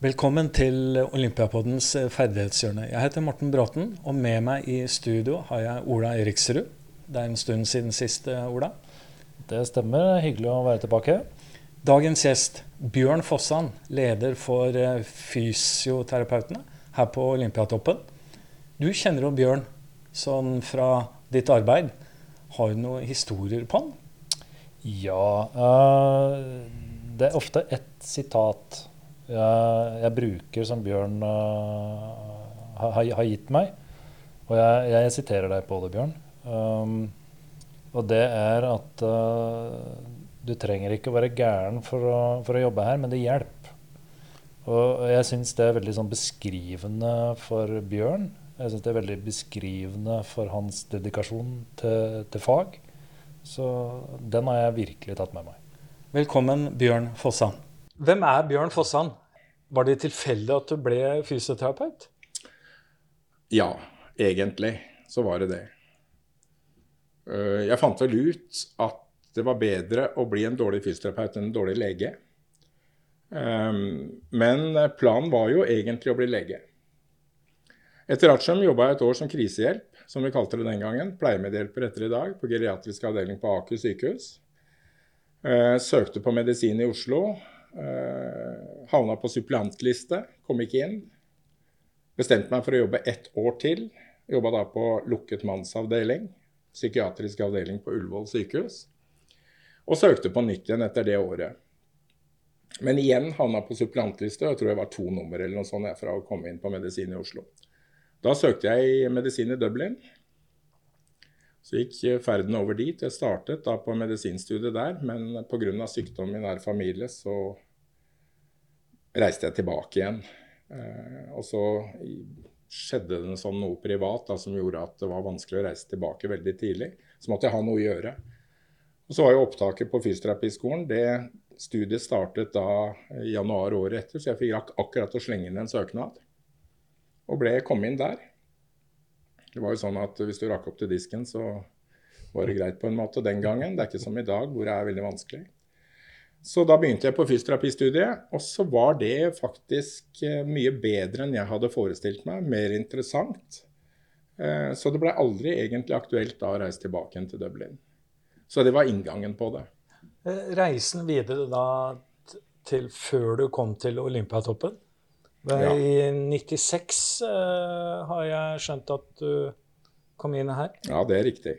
Velkommen til Olympiapoddens ferdighetshjørne. Jeg heter Morten Bråten, og med meg i studio har jeg Ola Eriksrud. Det er en stund siden sist, Ola. Det stemmer. Hyggelig å være tilbake. Dagens gjest, Bjørn Fossan, leder for fysioterapeutene her på Olympiatoppen. Du kjenner jo Bjørn sånn fra ditt arbeid. Har du noen historier på han? Ja. Uh, det er ofte ett sitat jeg, jeg, bruker som Bjørn uh, har, har, gitt meg. Og jeg, jeg, siterer deg på det, Bjørn. Um, og det er at uh, du trenger ikke å være gæren for å, for å jobbe her, men det hjelper. Og jeg syns det er veldig sånn beskrivende for Bjørn. Jeg syns det er veldig beskrivende for hans dedikasjon til, til, fag. Så den har jeg virkelig tatt med meg. Velkommen, Bjørn Fossan. Hvem er Bjørn Fossan? Var det tilfeldig at du ble fysioterapeut? Ja, egentlig så var det det. Eh, jeg fant vel ut at det var bedre å bli en dårlig fysioterapeut enn en dårlig lege. Eh, men planen var jo egentlig å bli lege. Etter Artium jobba jeg et år som krisehjelp, som vi kalte det den gangen. Pleiemedhjelper etter i dag, på geriatrisk avdeling på Aker sykehus. Eh, søkte på medisin i Oslo. Eh, havna på suppleantliste, kom ikke inn. Bestemte meg for å jobbe ett år til. Jobba da på lukket mannsavdeling, psykiatrisk avdeling på Ullevål sykehus. Og søkte på nytt igjen etter det året. Men igjen havna på suppleantliste, og jeg tror jeg var to nummer eller noe sånt fra å komme inn på medisin i Oslo. Da søkte jeg medisin i Dublin. Så gikk ferden over dit. Jeg startet da på medisinstudiet der, men pga. sykdom i nær familie så reiste jeg tilbake igjen. Eh, og så skjedde det sånn noe privat da, som gjorde at det var vanskelig å reise tilbake veldig tidlig. Så måtte jeg ha noe å gjøre. Og Så var jo opptaket på fysioterapiskolen. Det studiet startet da i januar året etter, så jeg fikk akkurat å slenge inn en søknad og ble kom inn der. Det var jo sånn at Hvis du rakk opp til disken, så var det greit på en måte den gangen. Det er ikke som i dag, hvor det er veldig vanskelig. Så da begynte jeg på fysioterapistudiet, og så var det faktisk eh, mye bedre enn jeg hadde forestilt meg. Mer interessant. Eh, så det ble aldri egentlig aktuelt da å reise tilbake igjen til Dublin. Så det var inngangen på det. Eh, reisen videre da til før du kom til Olympiatoppen? Ja. I 96 uh, eh, har jeg skjønt at du kom inn her. Ja, det er riktig.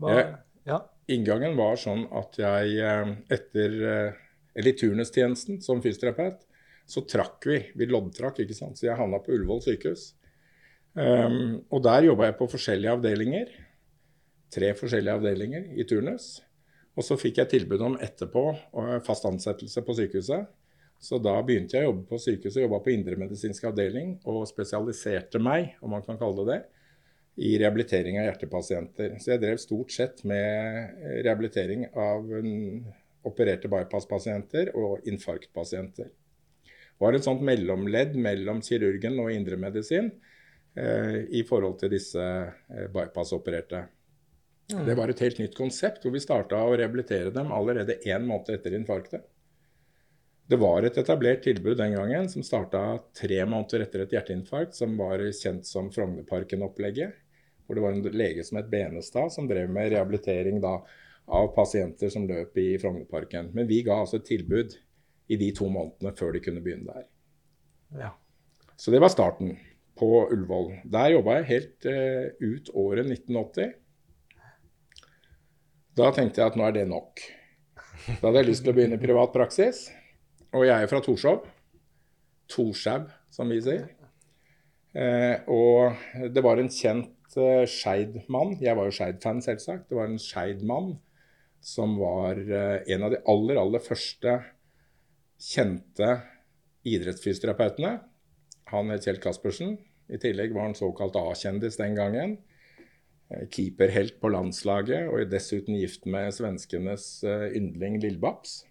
Hva, jeg, ja. Inngangen var sånn at jeg eh, etter eh, Eller i turnustjenesten som fysioterapeut, så trakk vi. Vi loddtrakk, ikke sant. Så jeg havna på Ullevål sykehus. Um, og der jobba jeg på forskjellige avdelinger. Tre forskjellige avdelinger i turnus. Og så fikk jeg tilbud om etterpå fast ansettelse på sykehuset. Så da begynte jeg å jobbe på sykehuset, jobba på indremedisinsk avdeling og spesialiserte meg, om man kan kalle det det, i rehabilitering av hjertepasienter. Så jeg drev stort sett med rehabilitering av opererte bypass-pasienter og infarktpasienter. Var et sånt mellomledd mellom kirurgen og indremedisin eh, i forhold til disse eh, bypass-opererte. Mm. Det var et helt nytt konsept hvor vi starta å rehabilitere dem allerede én måned etter infarktet. Det var et etablert tilbud den gangen som starta tre måneder etter et hjerteinfarkt, som var kjent som Frognerparken-opplegget. Hvor det var en lege som het Benestad, som drev med rehabilitering da, av pasienter som løp i Frognerparken. Men vi ga altså et tilbud i de to månedene før de kunne begynne der. Ja. Så det var starten på Ullevål. Der jobba jeg helt uh, ut året 1980. Da tenkte jeg at nå er det nok. Da hadde jeg lyst til å begynne i privat praksis. Og jeg er fra Torshov. Torshau, som vi sier. Eh, og det var en kjent eh, Skeid-mann. Jeg var jo Skeid-fan, selvsagt. Det var en Skeid-mann som var eh, en av de aller, aller første kjente idrettsfysioterapeutene. Han het Kjell Caspersen. I tillegg var han såkalt A-kjendis den gangen. Eh, keeperhelt på landslaget og dessuten gift med svenskenes eh, yndling Lillebabs.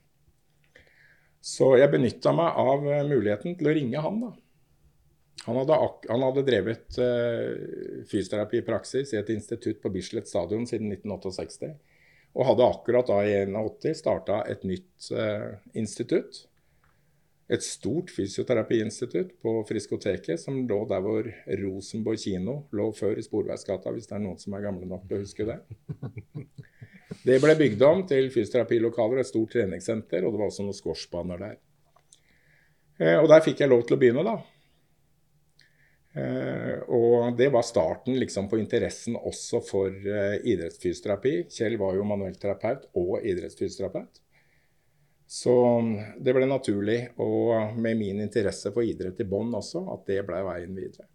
Så jeg benytta meg av eh, muligheten til å ringe han. da. Han hadde, han hadde drevet uh, fysioterapi i praksis i et institutt på Bislett stadion siden 1968. Og hadde akkurat da i 1981 starta et nytt uh, institutt. et stort fysioterapiinstitutt på Friskoteket, som lå der hvor Rosenborg kino lå før i Sporveisgata, hvis det er noen som er gamle nok til å huske det. Det ble bygd om til fysioterapilokaler, et stort treningssenter, og det var også noen squashbaner der. Eh, og der fikk jeg lov til å begynne, da. Eh, og det var starten liksom, på interessen også for uh, idrettsfysioterapi. Kjell var jo manuellterapeut og idrettsfysioterapeut. Så det ble naturlig, og med min interesse for idrett i bånn også, at det ble veien videre.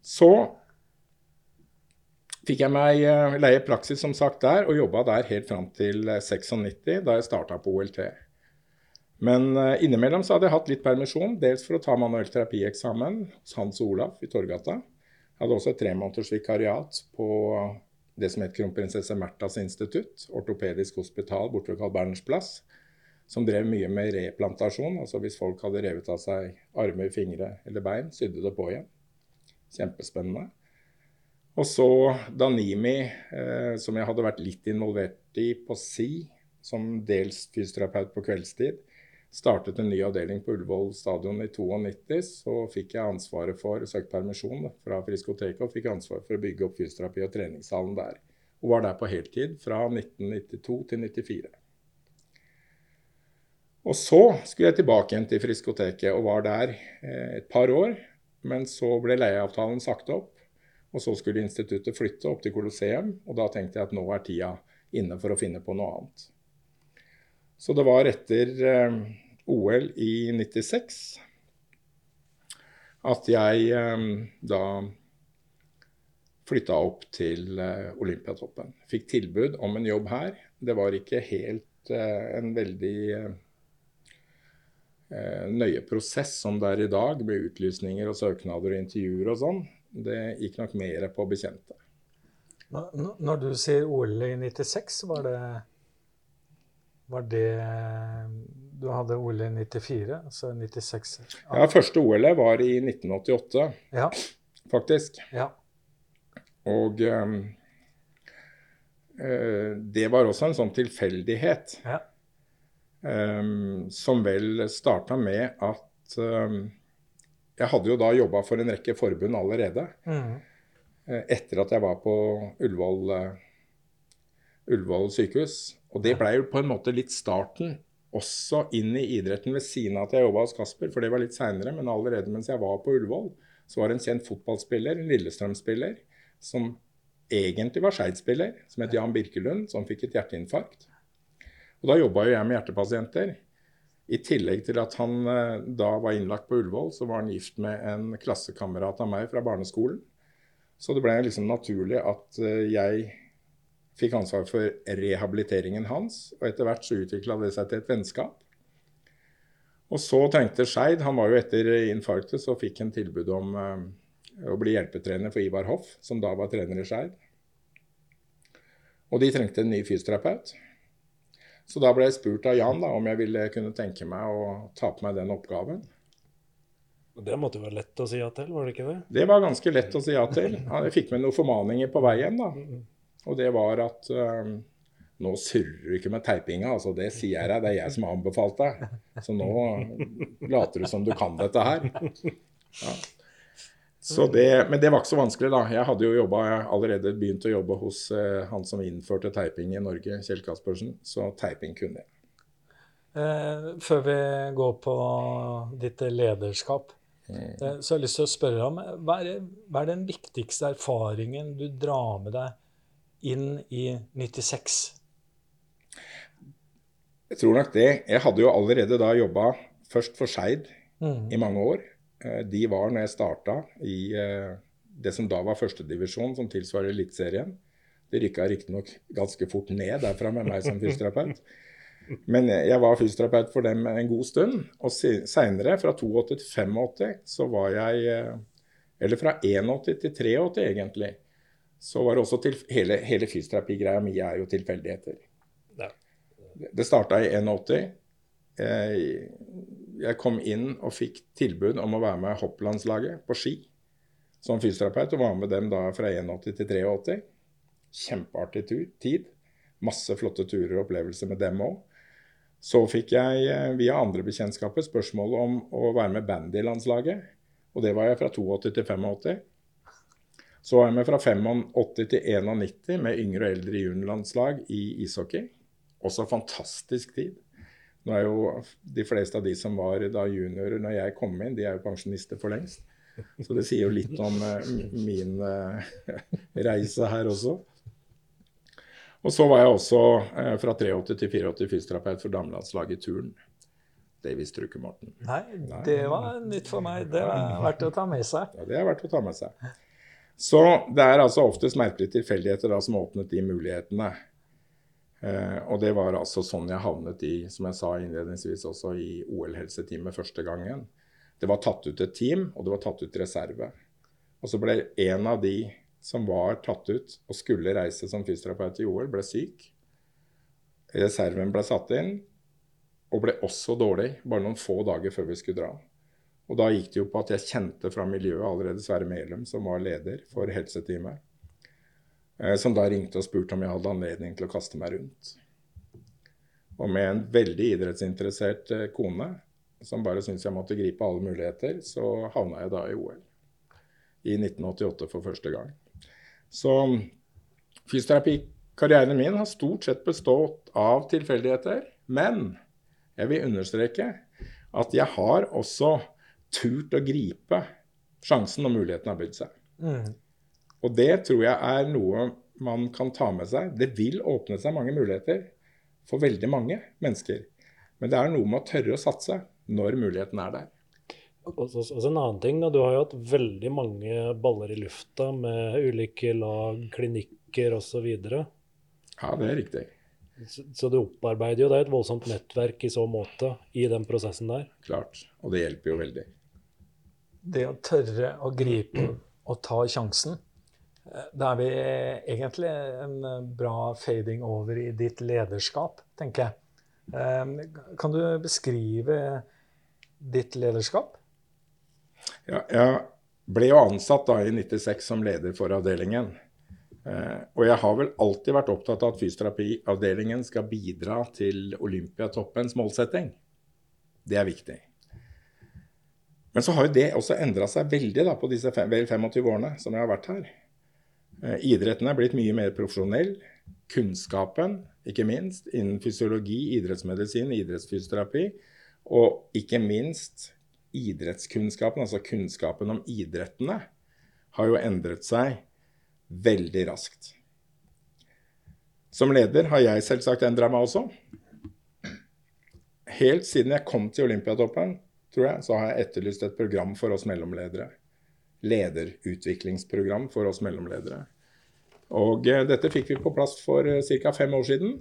Så fikk jeg meg uh, leie praksis som sagt der, og jobba der helt fram til 96, da jeg starta på OLT. Men uh, innimellom så hadde jeg hatt litt permisjon, dels for å ta manuell terapieksamen hos Hans Olaf i Torgata. Jeg hadde også et tre måneders vikariat på det som het Kronprinsesse Märthas institutt, ortopedisk hospital borte ved Carl Berners plass, som drev mye med replantasjon. Altså hvis folk hadde revet av seg armer, fingre eller bein, sydde det på igjen. Kjempespennende. Og så Danimi, eh, som jeg hadde vært litt involvert i på si, som dels fysioterapeut på kveldstid startet en ny avdeling på Ullevål stadion i 92, så fikk jeg ansvaret for søkt permisjon fra Friskoteket og fikk ansvaret for å bygge opp fysioterapi- og treningssalen der. Og var der på heltid fra 1992 til 1994. Og så skulle jeg tilbake igjen til Friskoteket og var der eh, et par år. Men så ble leieavtalen sagt opp, og så skulle instituttet flytte opp til Colosseum. Og da tenkte jeg at nå er tida inne for å finne på noe annet. Så det var etter eh, OL i 96 at jeg eh, da flytta opp til eh, Olympiatoppen. Fikk tilbud om en jobb her. Det var ikke helt en veldig nøye prosess som det er i dag, med utlysninger og søknader og intervjuer og sånn. Det gikk nok mer på bekjente. Når du sier OL i 96, var det var det Du hadde OL i 94, altså 96? Ja, første OL-et var i 1988, ja. faktisk. Ja. Og um, det var også en sånn tilfeldighet. Ja. Um, som vel starta med at um, Jeg hadde jo da jobba for en rekke forbund allerede. Mm. Uh, etter at jeg var på Ullevål, uh, Ullevål sykehus. Og det blei jo på en måte litt starten også inn i idretten ved siden av at jeg jobba hos Kasper, for det var litt seinere. Men allerede mens jeg var på Ullevål, så var det en kjent fotballspiller, en Lillestrøm-spiller, som egentlig var Skeid-spiller, som het Jan Birkelund, som fikk et hjerteinfarkt. Og da jobba jo jeg med hjertepasienter. I tillegg til at han eh, da var innlagt på Ullevål, så var han gift med en klassekamerat av meg fra barneskolen. Så det ble liksom naturlig at eh, jeg fikk ansvar for rehabiliteringen hans. Og etter hvert så utvikla det seg til et vennskap. Og så trengte Skeid Han var jo etter infarktet, så fikk han tilbud om uh, å bli hjelpetrener for Ivar Hoff, som da var trener i Skeid. Og de trengte en ny fysioterapeut. Så da ble jeg spurt av Jan da, om jeg ville kunne tenke meg å ta på meg den oppgaven. Det måtte jo være lett å si ja til, var det ikke det? Det var ganske lett å si ja til. Jeg fikk med noen formaninger på veien. da. Og det var at um, nå surrer du ikke med teipinga, altså det sier jeg deg, det er jeg som har anbefalt deg. Så nå later du som du kan dette her. Ja. Det, men det var ikke så vanskelig, da. Jeg hadde jo jobbet, jeg allerede begynt å jobbe hos uh, han som innførte teiping i Norge, Kjell Kaspersen, så teiping kunne jeg. Eh, før vi går på ditt lederskap, mm. eh, så har jeg lyst til å spørre om hva er, hva er den viktigste erfaringen du drar med deg inn i 96? Jeg tror nok det. Jeg hadde jo allerede da jobba først for Skeid mm. i mange år. Eh, de var, når jeg starta, i eh, det som da var førstedivisjon, som tilsvarer Eliteserien. Det rykka riktignok ganske fort ned derfra med meg som fysioterapeut. Men jeg var fysioterapeut for dem en god stund. Og seinere, fra 82 til 85, så var jeg eh, Eller fra 81 til 83, egentlig så var det også til, hele, hele fysioterapigreia mi er jo tilfeldigheter. Ja. Det starta i 81. Jeg kom inn og fikk tilbud om å være med hopplandslaget på ski som fysioterapeut. Og var med dem da fra 81 til 83. Kjempeartig tur, tid. Masse flotte turer og opplevelser med dem òg. Så fikk jeg eh, via andre bekjentskaper spørsmål om å være med bandylandslaget. Og det var jeg fra 82 til 85. Så var jeg med fra 85 til 91 med yngre og eldre juniorlandslag i ishockey. Også fantastisk tid. Nå er jo De fleste av de som var da juniorer når jeg kom inn, de er jo pensjonister for lengst. Så det sier jo litt om uh, min uh, reise her også. Og så var jeg også uh, fra 83 til 84 fysioterapeut for damelandslaget i turn. Det visste du ikke, Morten. Nei, det var nytt for meg. Det er verdt å ta med seg. Ja, det er verdt å ta med seg. Så det er altså oftest merkelige tilfeldigheter da, som åpnet de mulighetene. Eh, og det var altså sånn jeg havnet i, som jeg sa innledningsvis, også i OL-helseteamet første gangen. Det var tatt ut et team, og det var tatt ut reserve. Og så ble en av de som var tatt ut og skulle reise som fysioterapeut i OL, ble syk. Reserven ble satt inn, og ble også dårlig bare noen få dager før vi skulle dra. Og da gikk det jo på at jeg kjente fra miljøet allerede Sverre Melum, som var leder for helseteamet, som da ringte og spurte om jeg hadde anledning til å kaste meg rundt. Og med en veldig idrettsinteressert eh, kone som bare syntes jeg måtte gripe alle muligheter, så havna jeg da i OL. I 1988 for første gang. Så fysioterapikarrieren min har stort sett bestått av tilfeldigheter. Men jeg vil understreke at jeg har også turt å gripe sjansen når muligheten har bydd seg. Mm. Og det tror jeg er noe man kan ta med seg. Det vil åpne seg mange muligheter for veldig mange mennesker. Men det er noe med å tørre å satse når muligheten er der. Og så en annen ting, Du har jo hatt veldig mange baller i lufta med ulike lag, klinikker osv. Ja, det er riktig. Så du opparbeider jo deg et voldsomt nettverk i så måte i den prosessen der. Klart. Og det hjelper jo veldig. Det å tørre å gripe og ta sjansen. Eh, da er vi egentlig en bra fading over i ditt lederskap, tenker jeg. Eh, kan du beskrive ditt lederskap? Ja, jeg ble jo ansatt da i 96 som leder for avdelingen. Eh, og jeg har vel alltid vært opptatt av at fysioterapiavdelingen skal bidra til Olympiatoppens målsetting. Det er viktig. Men så har jo det også endra seg veldig da, på disse fem, vel 25 årene som jeg har vært her. Eh, idretten er blitt mye mer profesjonell. Kunnskapen, ikke minst, innen fysiologi, idrettsmedisin, idrettsfysioterapi, og ikke minst idrettskunnskapen, altså kunnskapen om idrettene, har jo endret seg veldig raskt. Som leder har jeg selvsagt endra meg også. Helt siden jeg kom til Olympiatoppen, tror jeg, så har jeg etterlyst et program for oss mellomledere. Lederutviklingsprogram for oss mellomledere. Og eh, dette fikk vi på plass for eh, ca. fem år siden.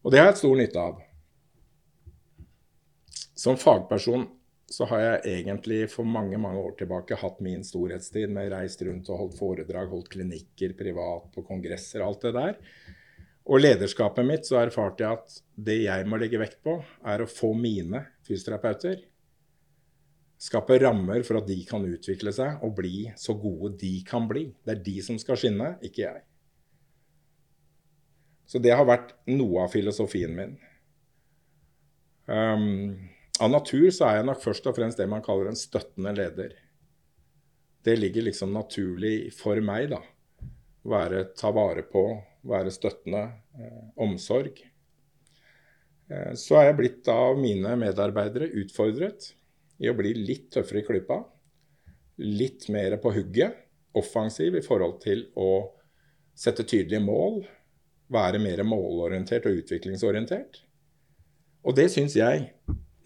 Og det har jeg stor nytte av. Som fagperson så har jeg egentlig for mange mange år tilbake hatt min storhetstid med reist rundt og holdt foredrag, holdt klinikker privat, på kongresser, alt det der. Og lederskapet mitt så erfarte jeg at det jeg må legge vekt på, er å få mine fysioterapeuter Skape rammer for at de kan utvikle seg og bli så gode de kan bli. Det er de som skal skinne, ikke jeg. Så det har vært noe av filosofien min. Um, av natur så er jeg nok først og fremst det man kaller en støttende leder. Det ligger liksom naturlig for meg, da. Være, ta vare på, være støttende. Eh, omsorg. Eh, så er jeg blitt av mine medarbeidere utfordret i å bli litt tøffere i klypa. Litt mer på hugget. Offensiv i forhold til å sette tydelige mål. Være mer målorientert og utviklingsorientert. Og det syns jeg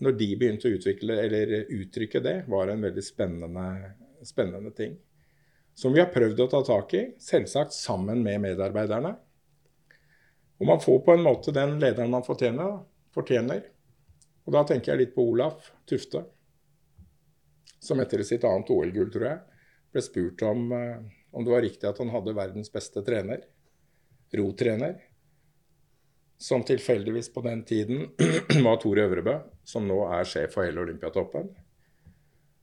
når de begynte å utvikle, eller uttrykke det, var en veldig spennende, spennende ting. Som vi har prøvd å ta tak i, selvsagt sammen med medarbeiderne. Og man får på en måte den lederen man fortjener. fortjener. Og da tenker jeg litt på Olaf Tufte, som etter sitt annet OL-gull, tror jeg, ble spurt om, eh, om det var riktig at han hadde verdens beste trener, rotrener som tilfeldigvis på den tiden var Tor Øvrebø, som nå er sjef for hele Olympiatoppen.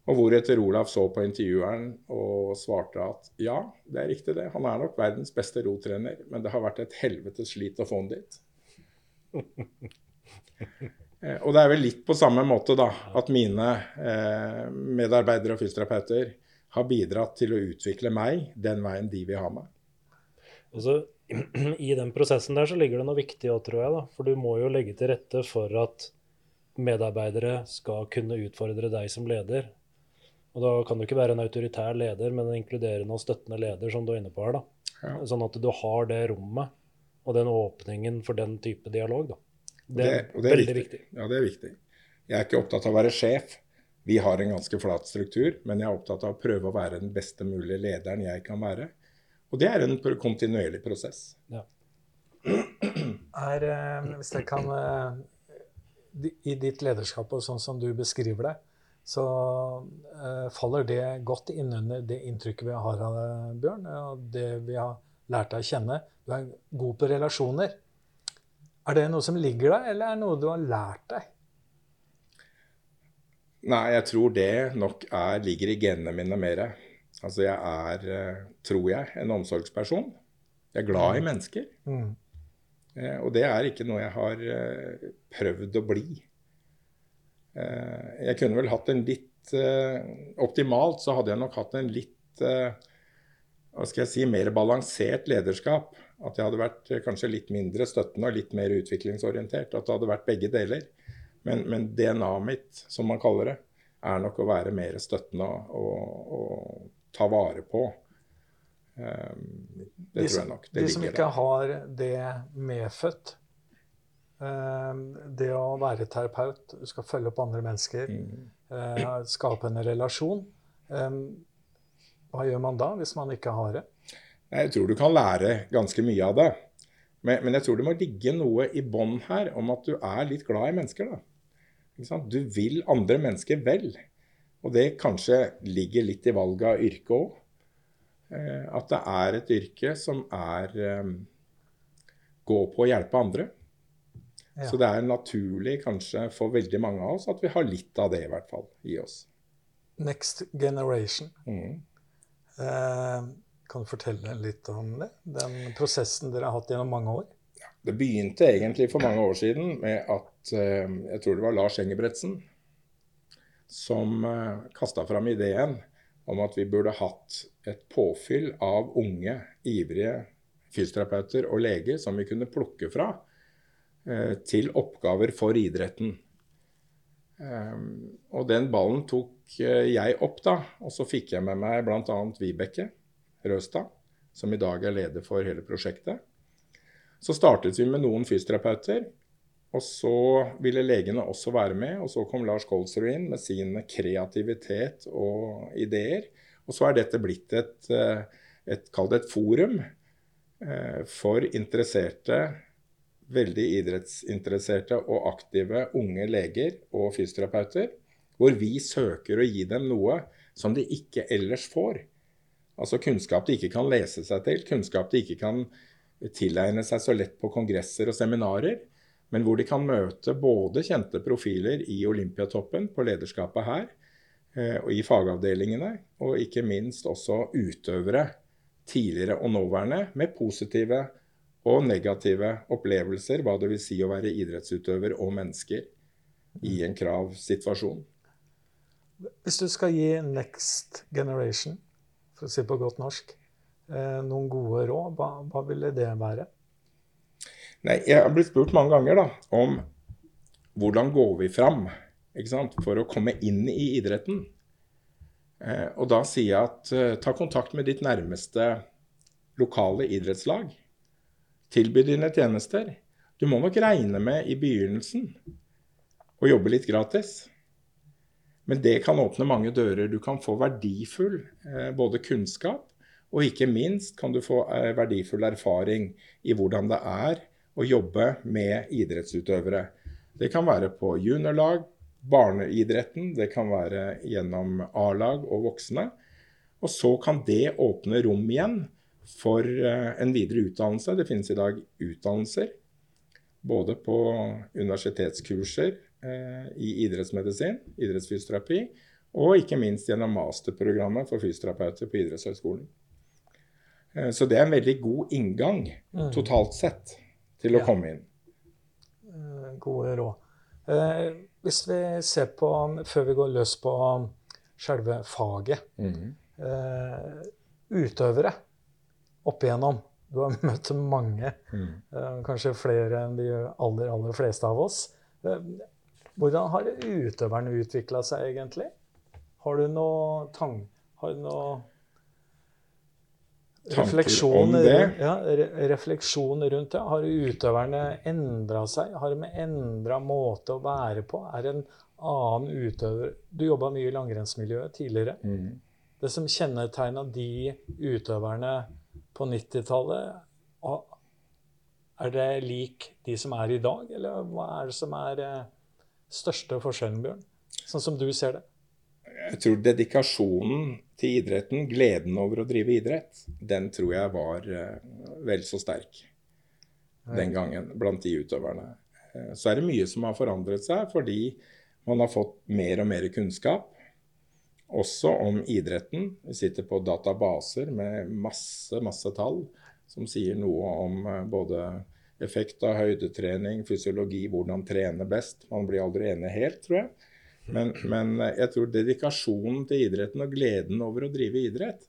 Og hvoretter Olaf så på intervjueren og svarte at ja, det er riktig det. Han er nok verdens beste rotrener, men det har vært et helvetes slit å få han dit. Eh, og det er vel litt på samme måte da, at mine eh, medarbeidere og fysioterapeuter har bidratt til å utvikle meg den veien de vil ha meg. Altså, I den prosessen der så ligger det noe viktig òg, tror jeg. da, For du må jo legge til rette for at medarbeidere skal kunne utfordre deg som leder. Og da kan du ikke være en autoritær leder, men en inkluderende og støttende leder, som du er inne på her. da. Ja. Sånn at du har det rommet og den åpningen for den type dialog. da. Det er, det, det er veldig viktig. viktig. Ja, det er viktig. Jeg er ikke opptatt av å være sjef. Vi har en ganske flat struktur, men jeg er opptatt av å prøve å være den beste mulige lederen jeg kan være. Og det er en kontinuerlig prosess. Ja. Er, eh, hvis jeg kan eh, I ditt lederskap og sånn som du beskriver det, så uh, faller det godt innunder det inntrykket vi har av deg, Bjørn, og det vi har lært deg å kjenne. Du er god på relasjoner. Er det noe som ligger der, eller er det noe du har lært deg? Nei, jeg tror det nok er, ligger i genene mine mer. Altså jeg er, eh, tror jeg, en omsorgsperson. Jeg er glad i mm. mennesker. Mm. Eh, og det er ikke noe jeg har eh, prøvd å bli. Eh, jeg kunne vel hatt en litt Optimalt så hadde jeg nok hatt en litt hva skal jeg si, mer balansert lederskap. At jeg hadde vært kanskje litt mindre støttende og litt mer utviklingsorientert. At det hadde vært begge deler. Men, men DNA-et mitt, som man kaller det, er nok å være mer støttende og, og, og ta vare på. Um, det de, tror jeg nok. Det de som ikke der. har det medfødt, um, det å være terapeut, du skal følge opp andre mennesker, mm. uh, skape en relasjon. Um, hva gjør man da, hvis man ikke har det? Jeg tror du kan lære ganske mye av det. Men, men jeg tror det må ligge noe i bånn her om at du er litt glad i mennesker. da. Du vil andre mennesker vel. Og det kanskje ligger litt i valget av yrke òg. Eh, at det er et yrke som er um, gå på å hjelpe andre. Ja. Så det er naturlig kanskje for veldig mange av oss at vi har litt av det i hvert fall i oss. Next generation. Mm. Eh, kan du fortelle litt om det? Den prosessen dere har hatt gjennom mange år? Ja, det begynte egentlig for mange år siden med at eh, jeg tror det var Lars Engebretsen som eh, kasta fram ideen om at vi burde hatt et påfyll av unge, ivrige fysioterapeuter og leger som vi kunne plukke fra eh, til oppgaver for idretten. Um, og den ballen tok uh, jeg opp, da. Og så fikk jeg med meg bl.a. Vibeke Røstad, som i dag er leder for hele prosjektet. Så startet vi med noen fysioterapeuter. Og så ville legene også være med, og så kom Lars Kolsrud inn med sin kreativitet og ideer. Og så er dette blitt et, et kall det et forum eh, for interesserte, veldig idrettsinteresserte og aktive unge leger og fysioterapeuter, hvor vi søker å gi dem noe som de ikke ellers får. Altså kunnskap de ikke kan lese seg til, kunnskap de ikke kan tilegne seg så lett på kongresser og seminarer men hvor de kan møte både kjente profiler i Olympiatoppen, på lederskapet her, eh, og i fagavdelingene, og ikke minst også utøvere, tidligere og nåværende, med positive og negative opplevelser, hva det vil si å være idrettsutøver og mennesker i en kravsituasjon. Hvis du skal gi next generation, for å si på godt norsk, eh, noen gode råd, hva, hva ville det være? Nei, jeg har blitt spurt mange ganger da, om hvordan går vi fram for å komme inn i idretten. Eh, og da sier jeg at eh, ta kontakt med ditt nærmeste lokale idrettslag. Tilby dine tjenester. Du må nok regne med i begynnelsen å jobbe litt gratis. Men det kan åpne mange dører. Du kan få verdifull eh, både kunnskap, og ikke minst kan du få eh, verdifull erfaring i hvordan det er å jobbe med idrettsutøvere. Det kan være på juniorlag, barneidretten, det kan være gjennom A-lag og voksne. Og så kan det åpne rom igjen for eh, en videre utdannelse. Det finnes i dag utdannelser både på universitetskurser i idrettsmedisin, idrettsfysioterapi, og ikke minst gjennom masterprogrammet for fysioterapeuter på Idrettshøgskolen. Eh, så det er en veldig god inngang mm. totalt sett til å ja. komme inn. gode råd. Hvis vi ser på, før vi går løs på selve faget mm. Utøvere opp igjennom. Du har møtt mange, mm. kanskje flere enn de aller, aller fleste av oss. Hvordan har utøverne utvikla seg egentlig? Har du noe tang... Har du noe refleksjon, ja, refleksjon rundt det? Har utøverne endra seg? Har de endra måte å være på? Er det en annen utøver Du jobba mye i langrennsmiljøet tidligere. Mm. Det som kjennetegna de utøverne på 90-tallet, er det lik de som er i dag, eller hva er det som er eh, største forskjellen, Bjørn? Sånn som du ser det? Jeg tror dedikasjonen til idretten, gleden over å drive idrett, den tror jeg var uh, vel så sterk den gangen blant de utøverne. Uh, så er det mye som har forandret seg fordi man har fått mer og mer kunnskap. Også om idretten. Vi sitter på databaser med masse, masse tall som sier noe om uh, både effekt av høydetrening, fysiologi, hvordan trene best. Man blir aldri enig helt, tror jeg. Men, men, jeg tror dedikasjonen til idretten og gleden over å drive idrett,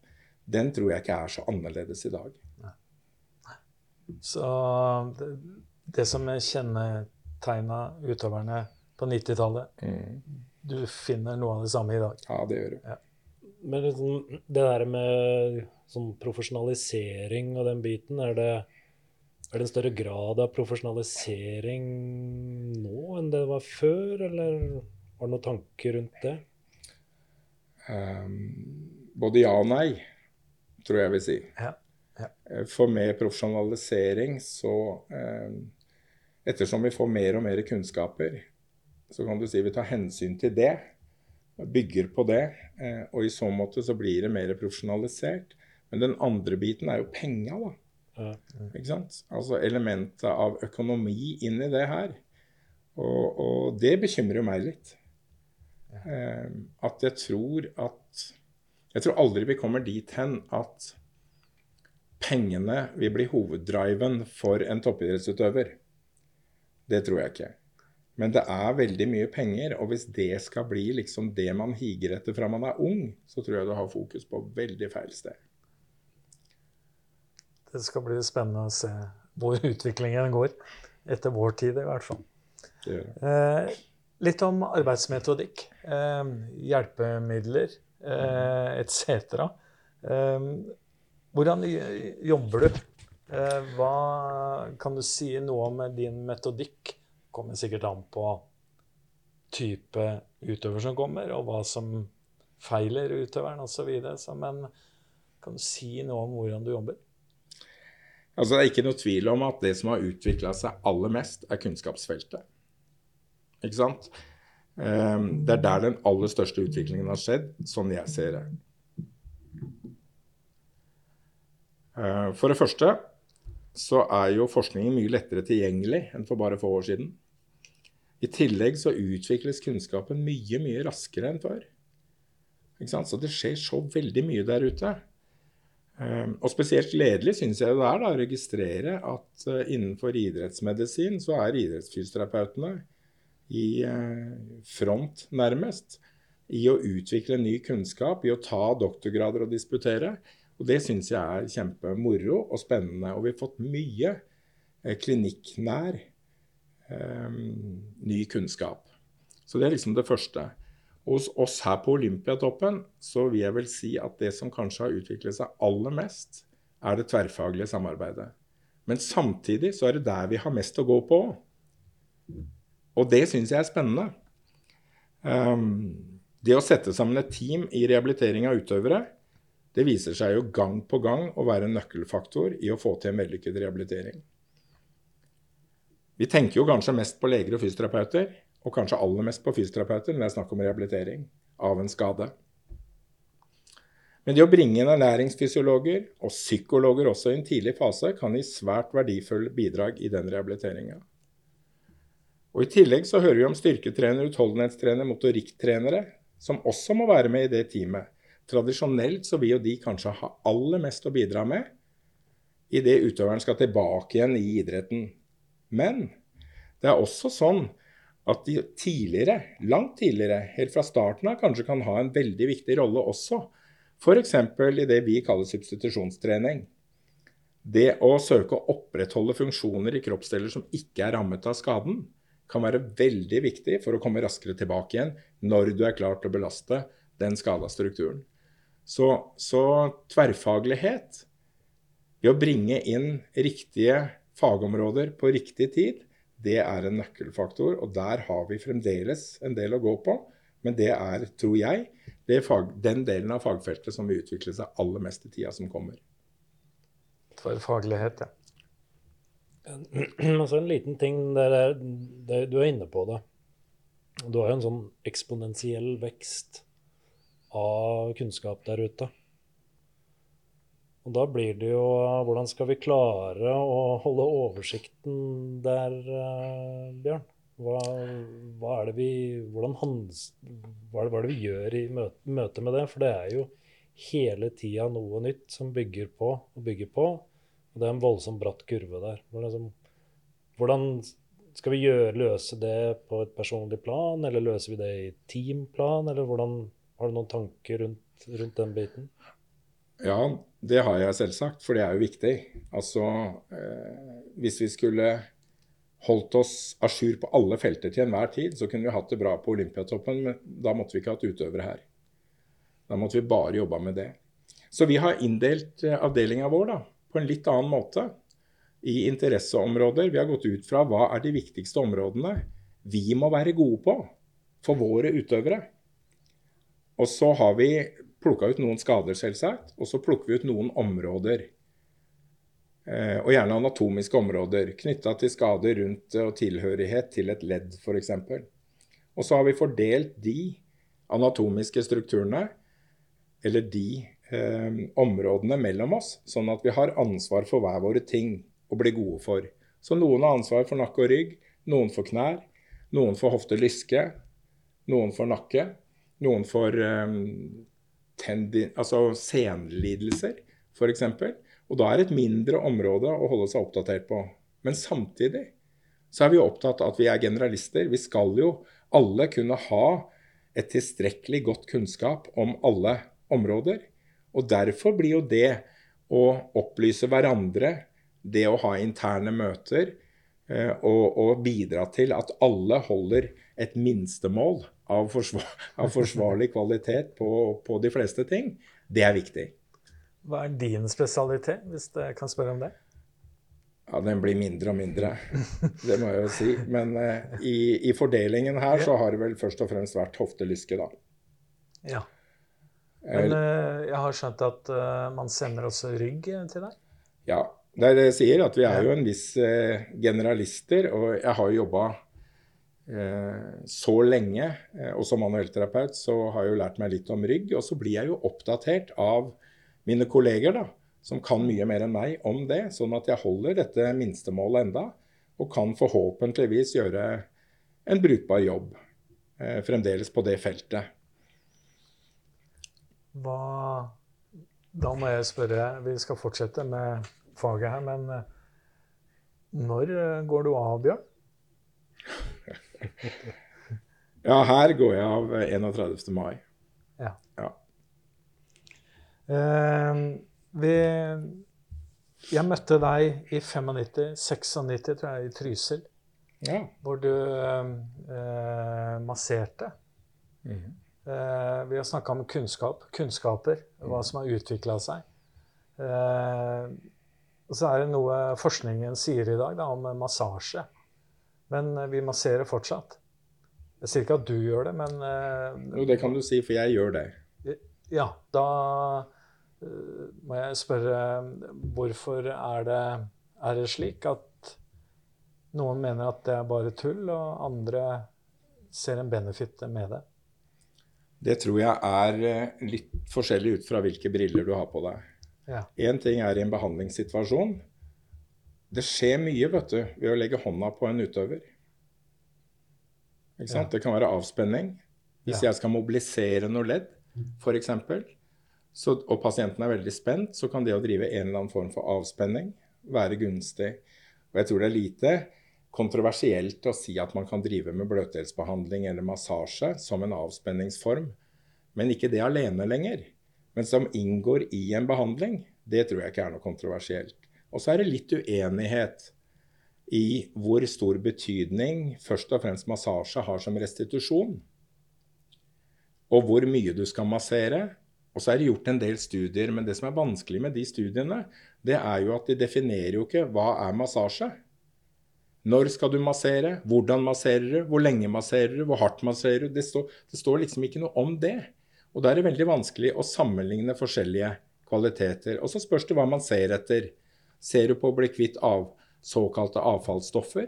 den tror jeg ikke er så annerledes i dag. Så det, det som kjennetegna utøverne på 90-tallet mm. Du finner noe av det samme i dag? Ja, det gjør du. Ja. Men liksom, det der med sånn profesjonalisering og den biten, er det er det en større grad av profesjonalisering nå enn det var før, eller har du noen tanker rundt det? Um, både ja og nei, tror jeg vil si. Ja. Ja. Eh, for med profesjonalisering så um, Ettersom vi får mer og mer kunnskaper, så kan du si vi tar hensyn til det. Bygger på det. Uh, og i så måte så blir det mer profesjonalisert. Men den andre biten er jo penga, da. Ikke sant? Altså elementet av økonomi inn i det her. Og, og det bekymrer meg litt. Eh, at jeg tror at Jeg tror aldri vi kommer dit hen at pengene vil bli hoveddriven for en toppidrettsutøver. Det tror jeg ikke. Men det er veldig mye penger, og hvis det skal bli liksom det man higer etter fra man er ung, så tror jeg du har fokus på veldig feil sted. Det skal bli spennende å se hvor utviklingen går. Etter vår tid, i hvert fall. Eh, litt om arbeidsmetodikk. Eh, hjelpemidler eh, etc. Eh, hvordan jobber du? Eh, hva kan du si noe om din metodikk? Kommer sikkert an på type utøver som kommer, og hva som feiler utøveren osv. Men kan du si noe om hvordan du jobber? Altså, det er ikke noe tvil om at det som har utvikla seg aller mest, er kunnskapsfeltet. Ikke sant? Um, det er der den aller største utviklingen har skjedd, sånn jeg ser det. Uh, for det første så er jo forskningen mye lettere tilgjengelig enn for bare få år siden. I tillegg så utvikles kunnskapen mye, mye raskere enn før. Så det skjer så veldig mye der ute. Ehm, og spesielt gledelig syns jeg det er da, å registrere at uh, innenfor idrettsmedisin så er idrettsfysioterapeutene i uh, front, nærmest, i å utvikle ny kunnskap, i å ta doktorgrader og disputere. Og det syns jeg er kjempemoro og spennende. Og vi har fått mye uh, klinikknær um, ny kunnskap. Så det er liksom det første. Hos oss her på Olympiatoppen så vil jeg vel si at det som kanskje har utviklet seg aller mest, er det tverrfaglige samarbeidet. Men samtidig så er det der vi har mest å gå på. Og det syns jeg er spennende. Um, det å sette sammen et team i rehabilitering av utøvere, det viser seg jo gang på gang å være en nøkkelfaktor i å få til en vellykket rehabilitering. Vi tenker jo kanskje mest på leger og fysioterapeuter, og kanskje aller mest på fysioterapeuter når det er snakk om rehabilitering av en skade. Men det å bringe inn ernæringsfysiologer og psykologer også i en tidlig fase kan gi svært verdifulle bidrag i den rehabiliteringa. Og I tillegg så hører vi om styrketrenere, utholdenhetstrenere, motorikktrenere, som også må være med i det teamet. Tradisjonelt så vil jo de kanskje ha aller mest å bidra med idet utøveren skal tilbake igjen i idretten. Men Det er også sånn at de tidligere, langt tidligere, helt fra starten av, kanskje kan ha en veldig viktig rolle også. F.eks. i det vi kaller substitusjonstrening. Det å søke å opprettholde funksjoner i kroppsdeler som ikke er rammet av skaden, kan være veldig viktig for å komme raskere tilbake igjen når du er klar til å belaste den skada strukturen. Så, så tverrfaglighet, ved å bringe inn riktige fagområder på riktig tid, det er en nøkkelfaktor. Og der har vi fremdeles en del å gå på. Men det er, tror jeg, fag, den delen av fagfeltet som vil utvikle seg aller mest i tida som kommer. Tverrfaglighet, ja. Altså en liten ting der, der, Du er inne på det. Du har jo en sånn eksponentiell vekst av kunnskap der ute. Og da blir det jo Hvordan skal vi klare å holde oversikten der, uh, Bjørn? Hva, hva, er vi, hans, hva, er det, hva er det vi gjør i møte, møte med det? For det er jo hele tida noe nytt som bygger på og bygger på. Og det er en voldsomt bratt kurve der. Hvordan, hvordan skal vi gjøre, løse det på et personlig plan, eller løser vi det i teamplan? Eller hvordan, har du noen tanker rundt, rundt den biten? Ja, det har jeg selvsagt, for det er jo viktig. Altså, eh, hvis vi skulle holdt oss a jour på alle felter til enhver tid, så kunne vi hatt det bra på Olympiatoppen, men da måtte vi ikke hatt utøvere her. Da måtte vi bare jobba med det. Så vi har inndelt eh, avdelinga vår da, på en litt annen måte i interesseområder. Vi har gått ut fra hva er de viktigste områdene vi må være gode på for våre utøvere. Og så har vi plukka ut noen skader, selvsagt, og så plukker vi ut noen områder. Eh, og gjerne anatomiske områder knytta til skader rundt og tilhørighet til et ledd, f.eks. Og så har vi fordelt de anatomiske strukturene, eller de eh, områdene mellom oss, sånn at vi har ansvar for hver våre ting å bli gode for. Så noen har ansvar for nakke og rygg, noen for knær, noen for hofte-lyske, noen for nakke, noen for tendi, altså senlidelser f.eks. Og da er et mindre område å holde seg oppdatert på. Men samtidig så er vi opptatt av at vi er generalister. Vi skal jo alle kunne ha et tilstrekkelig godt kunnskap om alle områder. Og derfor blir jo det å opplyse hverandre, det å ha interne møter eh, og, og bidra til at alle holder et minstemål av, forsvar, av forsvarlig kvalitet på, på, de fleste ting, det er viktig. Hva er din spesialitet, hvis jeg kan spørre om det? Ja, Den blir mindre og mindre, det må jeg jo si. Men uh, i, i, fordelingen her så har det vel først og fremst vært hoftelyske, da. Ja. Men uh, jeg har skjønt at uh, man sender også rygg til deg? Ja. Det er det jeg sier, at vi er jo en viss generalister. Og jeg har jo jobba så lenge. Eh, og som manuellterapeut så har jeg jo lært meg litt om rygg. Og så blir jeg jo oppdatert av mine kolleger, da, som kan mye mer enn meg om det. Sånn at jeg holder dette minstemålet enda, og kan forhåpentligvis gjøre en brukbar jobb eh, fremdeles på det feltet. Hva Da må jeg spørre, vi skal fortsette med faget her, men når går du av, Bjørn? ja, her går jeg av 31. mai. Ja. ja. Uh, vi Jeg møtte deg i 95, 96, tror jeg, i Trysil. Ja. Hvor du uh, masserte. Mm -hmm. uh, vi har snakka om kunnskap, kunnskaper, hva mhm. som har utvikla seg. og så er det noe forskningen sier i dag da, om massasje. Men eh, vi masserer fortsatt. Jeg sier ikke at du gjør det, men uh, Jo, det kan du si, for jeg gjør det. Ja, da uh, må jeg spørre hvorfor er det, er det slik at noen mener at det er bare tull, og andre ser en benefit med det? Det tror jeg er litt forskjellig ut fra hvilke briller du har på deg. Én ja. ting er i en behandlingssituasjon. Det skjer mye vet du, ved å legge hånda på en utøver. Ja. Det kan være avspenning. Hvis ja. jeg skal mobilisere noe ledd, f.eks., og pasienten er veldig spent, så kan det å drive en eller annen form for avspenning være gunstig. Og jeg tror det er lite kontroversielt å si at man kan drive med bløtdelsbehandling eller massasje som en avspenningsform, men ikke det alene lenger. Men som inngår i en behandling, det tror jeg ikke er noe kontroversielt. Og så er det litt uenighet i hvor stor betydning først og fremst massasje har som restitusjon. Og hvor mye du skal massere. Og så er det gjort en del studier, men det som er vanskelig med de studiene, det er jo at de definerer jo ikke hva er massasje. Når skal du massere? Hvordan masserer du? Hvor lenge masserer du? Hvor hardt masserer du? Det står, det står liksom ikke noe om det. Og da er det veldig vanskelig å sammenligne forskjellige kvaliteter. Og så spørs det hva man ser etter. Ser du på å bli kvitt av såkalte avfallsstoffer?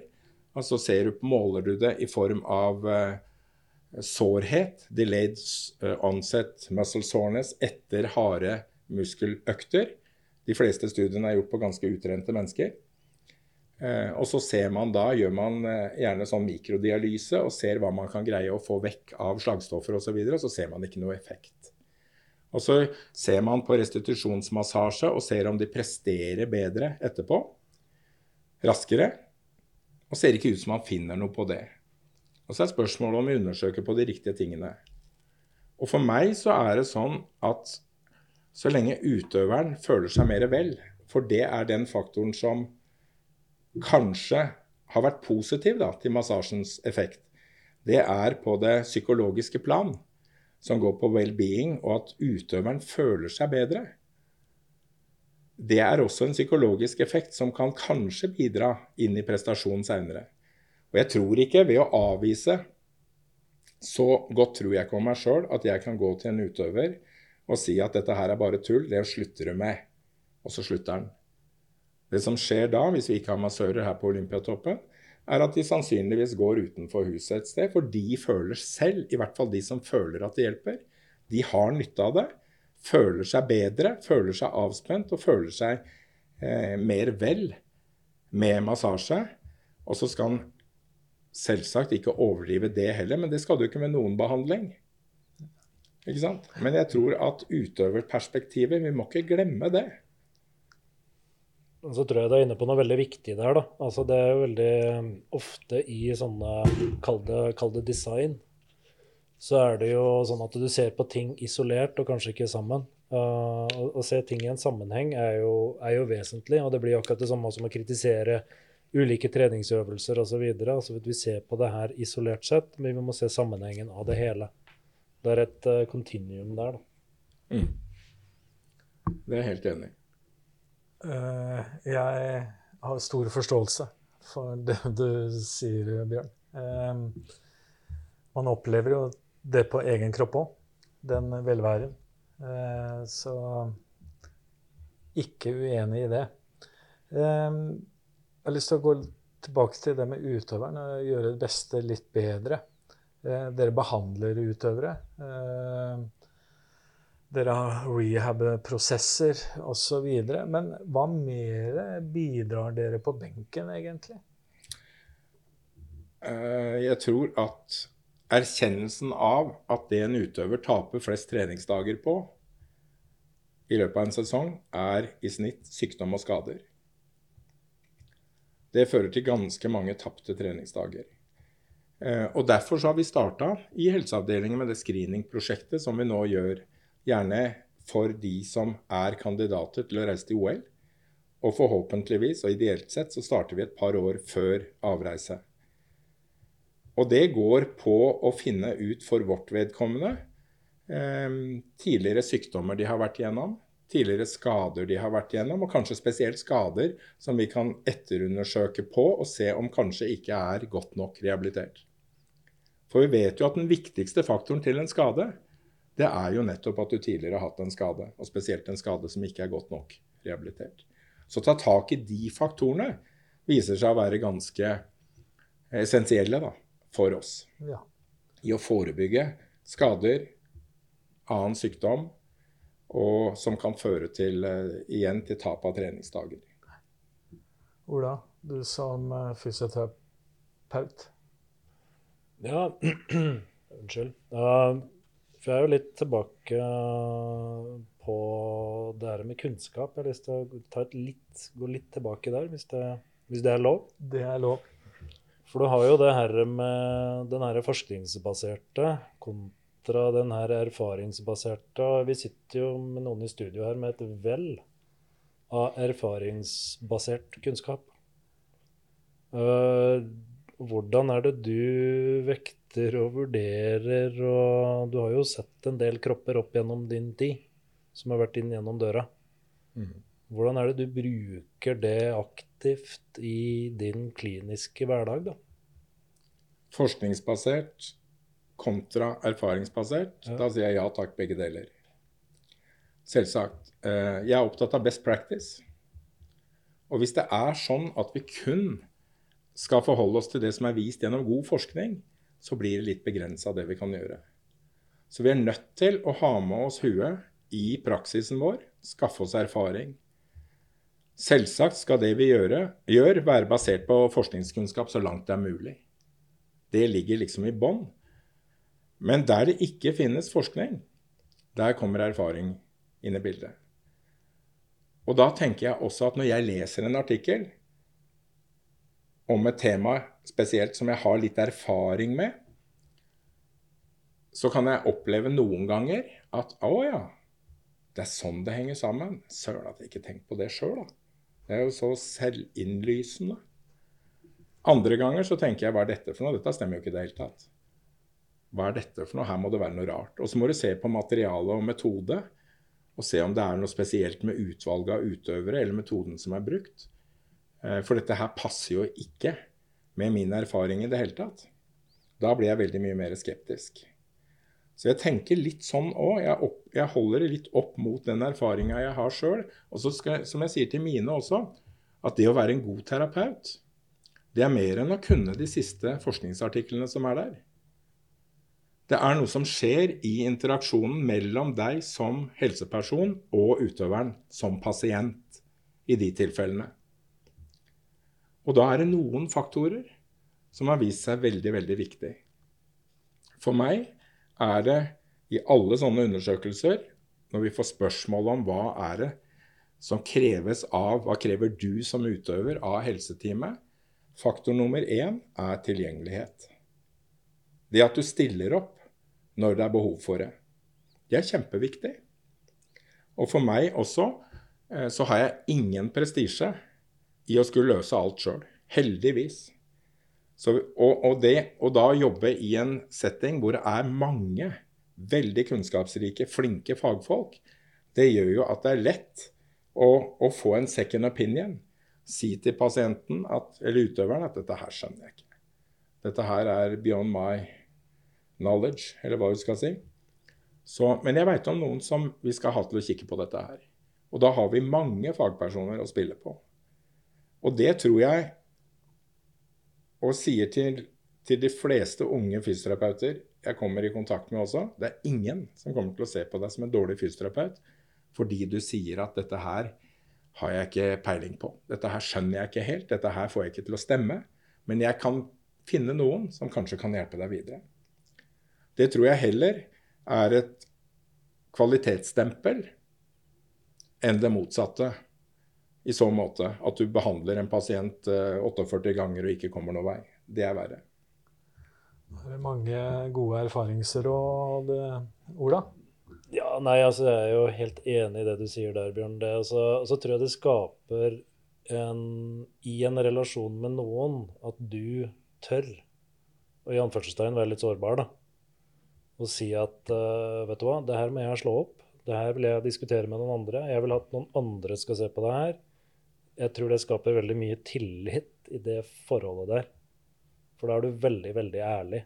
Altså ser du, måler du det i form av uh, sårhet, delayed uh, onset muscle soreness, etter harde muskeløkter. De fleste studiene er gjort på ganske utrente mennesker. Uh, og så ser man da, gjør man gjerne sånn mikrodialyse og ser hva man kan greie å få vekk av slagstoffer osv., og, og så ser man ikke noe effekt. Og så ser man på restitusjonsmassasje og ser om de presterer bedre etterpå. Raskere. Og ser ikke ut som man finner noe på det. Og så er spørsmålet om vi undersøker på de riktige tingene. Og for meg så er det sånn at så lenge utøveren føler seg mer vel, for det er den faktoren som kanskje har vært positiv da, til massasjens effekt, det er på det psykologiske plan som går på well-being, og at utøveren føler seg bedre. Det er også en psykologisk effekt som kan kanskje bidra inn i prestasjonen seinere. Og jeg tror ikke ved å avvise Så godt tror jeg ikke om meg sjøl at jeg kan gå til en utøver og si at dette her er bare tull, det slutter du med. Og så slutter han. Det som skjer da, hvis vi ikke har massører her på Olympiatoppen, er at de sannsynligvis går utenfor huset et sted. For de føler selv, i hvert fall de som føler at det hjelper, de har nytte av det. Føler seg bedre, føler seg avspent og føler seg eh, mer vel med massasje. Og så skal en selvsagt ikke overdrive det heller, men det skal du ikke med noen behandling. Ikke sant? Men jeg tror at utøverperspektivet, vi må ikke glemme det. Så tror jeg du er inne på noe veldig viktig der. da. Altså Det er jo veldig um, ofte i sånne, kall det, design, så er det jo sånn at du ser på ting isolert og kanskje ikke sammen. Uh, å, se ting i en sammenheng er jo, er jo, vesentlig, og det blir akkurat det samme som å kritisere ulike treningsøvelser osv. Altså vi ser på det her isolert sett, men vi må se sammenhengen av det hele. Det er et uh, kontinuum der, da. Mm. Det er jeg helt enig i. Eh, jeg har stor forståelse for det du sier, Bjørn. Eh, man opplever jo det på egen kropp òg, den velværen. Eh, så ikke uenig i det. Jeg har lyst til å gå tilbake til det med utøveren og gjøre det beste litt bedre. Dere behandler utøvere. Dere har rehab-prosesser osv. Men hva mer bidrar dere på benken, egentlig? Eh, jeg tror at erkjennelsen av at det en utøver taper flest treningsdager på i løpet av en sesong, er i snitt sykdom og skader. Det fører til ganske mange tapte treningsdager. Eh, og Derfor så har vi starta i helseavdelingen med det screeningprosjektet som vi nå gjør Gjerne for de som er kandidater til å reise til OL. Og forhåpentligvis, og ideelt sett, så starter vi et par år før avreise. Og det går på å finne ut for vårt vedkommende eh, tidligere sykdommer de har vært igjennom, tidligere skader de har vært igjennom, og kanskje spesielt skader som vi kan etterundersøke på og se om kanskje ikke er godt nok rehabilitert. For vi vet jo at den viktigste faktoren til en skade, det er jo nettopp at du tidligere har hatt en skade, og spesielt en skade som ikke er godt nok rehabilitert. Så ta tak i de faktorene viser seg å være ganske essensielle da, for oss. Ja. I å forebygge skader, annen sykdom, og som kan føre til, uh, igjen til tap av treningsdager. Ola, du som uh, fysioterapeut. Ja, unnskyld. Uh, for jeg er jo litt tilbake på det her med kunnskap. Jeg har lyst til å litt, gå litt tilbake der, hvis det, hvis det, er lov. Det er lov. For du har jo det her med den her forskningsbaserte kontra den her erfaringsbaserte. Vi sitter jo med noen i studio her med et vell av erfaringsbasert kunnskap. Uh, hvordan er det du vekter og vurderer, og du har jo sett en del kropper opp gjennom din tid som har vært inn gjennom døra. Mm. Hvordan er det du bruker det aktivt i din kliniske hverdag, da? Forskningsbasert kontra erfaringsbasert. Ja. Da sier jeg ja takk, begge deler. Selvsagt. Eh, jeg er opptatt av best practice. Og hvis det er sånn at vi kun skal forholde oss til det som er vist gjennom god forskning, så blir det litt begrensa det vi kan gjøre. Så vi er nødt til å ha med oss huet i praksisen vår, skaffe oss erfaring. Selvsagt skal det vi gjør, gjør være basert på forskningskunnskap så langt det er mulig. Det ligger liksom i bånn. Men der det ikke finnes forskning, der kommer erfaring inn i bildet. Og da tenker jeg også at når jeg leser en artikkel om et tema spesielt som jeg har litt erfaring med, så kan jeg oppleve noen ganger at å ja, det er sånn det henger sammen. Søren at jeg ikke tenkte på det sjøl, da. Det er jo så selvinnlysende. Andre ganger så tenker jeg hva er dette for noe? Dette stemmer jo ikke i det hele tatt. Hva er dette for noe? Her må det være noe rart. Og så må du se på materiale og metode, og se om det er noe spesielt med utvalget av utøvere eller metoden som er brukt. Eh, for dette her passer jo ikke med min erfaring i det hele tatt. Da blir jeg veldig mye mer skeptisk. Så jeg tenker litt sånn òg. Jeg, jeg, holder det litt opp mot den erfaringa jeg har sjøl. Og så skal, som jeg sier til mine også, at det å være en god terapeut, det er mer enn å kunne de siste forskningsartiklene som er der. Det er noe som skjer i interaksjonen mellom deg som helseperson og utøveren som pasient i de tilfellene. Og da er det noen faktorer som har vist seg veldig, veldig viktig. For meg er det i alle sånne undersøkelser, når vi får spørsmål om hva er det som kreves av Hva krever du som utøver av helseteamet? Faktor nummer én er tilgjengelighet. Det at du stiller opp når det er behov for det. Det er kjempeviktig. Og for meg også eh, så har jeg ingen prestisje i å skulle løse alt sjøl. Heldigvis. Så, og, og, det, og da jobbe i en setting hvor det er mange veldig kunnskapsrike, flinke fagfolk, det gjør jo at det er lett å, å få en second opinion. Si til pasienten at, eller utøveren at 'dette her skjønner jeg ikke'. Dette her er beyond my knowledge, eller hva du skal si. Så, men jeg veit om noen som vi skal ha til å kikke på dette her. Og da har vi mange fagpersoner å spille på. Og det tror jeg og sier til, til de fleste unge fysioterapeuter jeg kommer i kontakt med også, det er ingen som kommer til å se på deg som en dårlig fysioterapeut fordi du sier at dette her har jeg ikke peiling på. Dette her skjønner jeg ikke helt. Dette her får jeg ikke til å stemme. Men jeg kan finne noen som kanskje kan hjelpe deg videre. Det tror jeg heller er et kvalitetsstempel enn det motsatte i så måte at du behandler en pasient 48 eh, ganger og ikke kommer noen vei. Det er verre. Det er mange gode erfaringsråd, Ola? Ja, nei, altså Jeg er jo helt enig i det du sier der, Bjørn. Det, altså, så tror jeg det skaper en, i en relasjon med noen at du tør, og i anførselstegn være litt sårbar, da. Og si at uh, vet du hva, det her må jeg slå opp. Det her vil jeg diskutere med noen andre. Jeg vil at noen andre skal se på det her jeg tror det skaper veldig mye tillit i det forholdet der. For da er du veldig, veldig ærlig.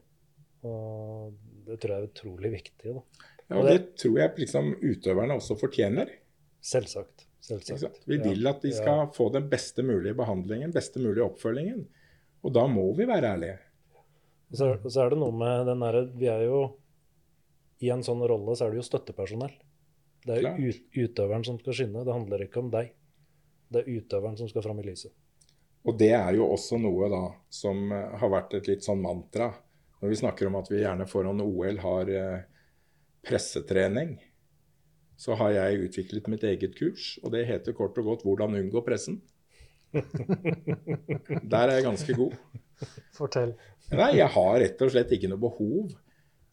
Og det tror jeg er utrolig viktig. Da. Ja, og det, det, tror jeg liksom utøverne også fortjener. Selvsagt. Selvsagt. Vi vil at de skal ja. få den beste mulige behandlingen, beste mulige oppfølgingen. Og da må vi være ærlige. Og så, og så er det noe med den derre Vi er jo I en sånn rolle så er det jo støttepersonell. Det er ut, utøveren som skal skinne. Det handler ikke om deg. Det er utøveren som skal fram i lyset. Og det er jo også noe da som eh, har vært et litt sånn mantra. Når vi snakker om at vi gjerne foran OL har eh, pressetrening, så har jeg utviklet mitt eget kurs. Og det heter kort og godt 'Hvordan unngå pressen'. Der er jeg ganske god. Fortell. Nei, jeg har rett og slett ikke noe behov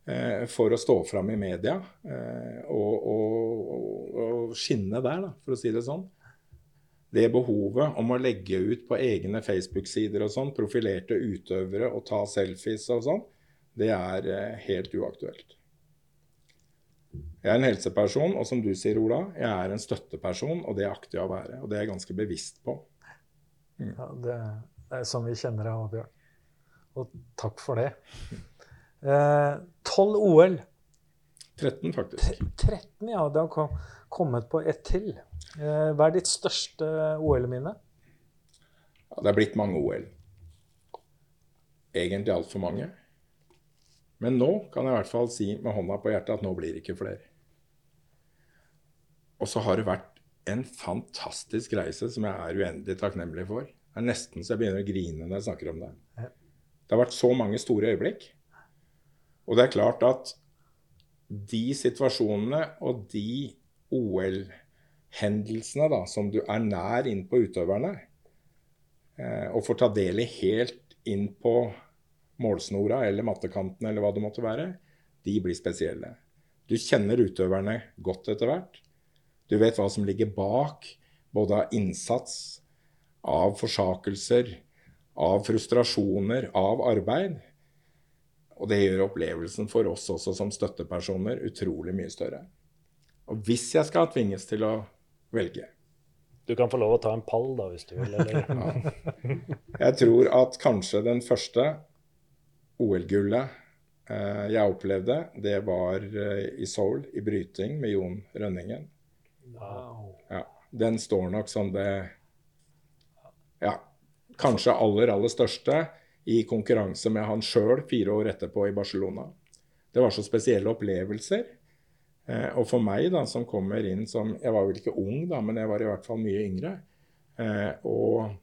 eh, for å stå fram i media eh, og, og, og, skinne der, da, for å si det sånn. Det behovet om å legge ut på egne Facebook-sider og sånn, profilerte utøvere og ta selfies og sånn, det er eh, helt uaktuelt. Jeg er en helseperson, og som du sier, Ola, jeg er en støtteperson, og det akter jeg å være. Og det er jeg ganske bevisst på. Mm. Ja, det, er som vi kjenner deg, Bjørn. Og takk for det. Eh, tolv eh, OL. 13, faktisk. 13, ja. Det har kommet på ett til. Eh, hva er ditt største OL-minne? Ja, det er blitt mange OL. Egentlig altfor mange. Men nå kan jeg i hvert fall si med hånda på hjertet at nå blir det ikke flere. Og så har det vært en fantastisk reise som jeg er uendelig takknemlig for. Det er nesten så jeg begynner å grine når jeg snakker om det. Det har vært så mange store øyeblikk. Og det er klart at de situasjonene og de OL-hendelsene da, som du er nær inn på utøverne, eh, og får ta del i helt inn på målsnora eller mattekanten eller hva det måtte være, de blir spesielle. Du kjenner utøverne godt etter hvert. Du vet hva som ligger bak, både av innsats, av forsakelser, av frustrasjoner, av arbeid. Og det gjør opplevelsen for oss også som støttepersoner utrolig mye større. Og hvis jeg skal tvinges til å velge Du kan få lov å ta en pall, da, hvis du vil. ja. Jeg tror at kanskje den første OL-gullet eh, jeg opplevde, det var eh, i Seoul, i bryting med Jon Rønningen. Wow. Ja, den står nok som det Ja, kanskje aller, aller største i konkurranse med han sjøl fire år etterpå i Barcelona. Det var så spesielle opplevelser. Eh, og for meg, da, som kommer inn som Jeg var vel ikke ung, da, men jeg var i hvert fall mye yngre. Eh, og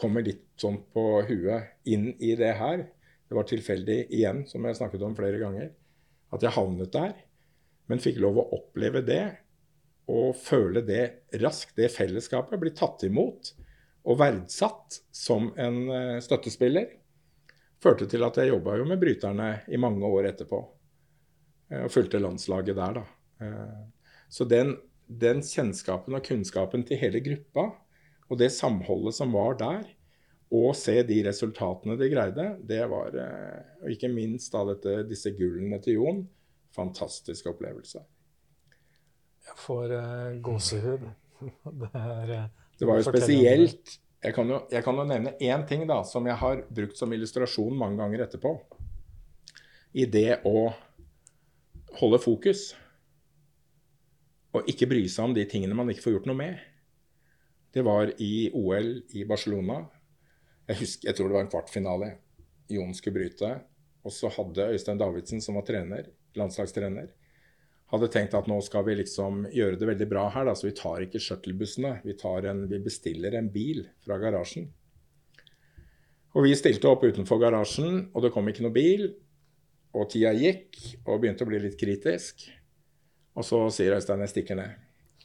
kommer litt sånn på huet inn i det her. Det var tilfeldig igjen, som jeg snakket om flere ganger, at jeg havnet der. Men fikk lov å oppleve det og føle det raskt, det fellesskapet, bli tatt imot og verdsatt som en eh, støttespiller, førte til at jeg jobba jo med bryterne i mange år etterpå. Eh, og fulgte landslaget der, da. Eh, så den, den kjennskapen og kunnskapen til hele gruppa, og det samholdet som var der, og se de resultatene de greide, det var Og ikke minst da dette, disse gullene til Jon. Fantastisk opplevelse. Jeg får uh, gåsehud. det, er, uh, det var jo spesielt jeg kan jo, jeg kan jo nevne én ting da, som jeg har brukt som illustrasjon mange ganger etterpå. I det å holde fokus og ikke bry seg om de tingene man ikke får gjort noe med. Det var i OL i Barcelona. Jeg, husker, jeg tror det var en kvartfinale. Jon skulle bryte. Og så hadde Øystein Davidsen, som var trener, landslagstrener, hadde tenkt at nå skal vi liksom gjøre det veldig bra her, da, så vi tar ikke shuttlebussene. Vi, vi, bestiller en bil fra garasjen. Og vi stilte opp utenfor garasjen, og det kom ikke noe bil. Og tida gikk, og begynte å bli litt kritisk. Og så sier Øystein jeg stikker ned.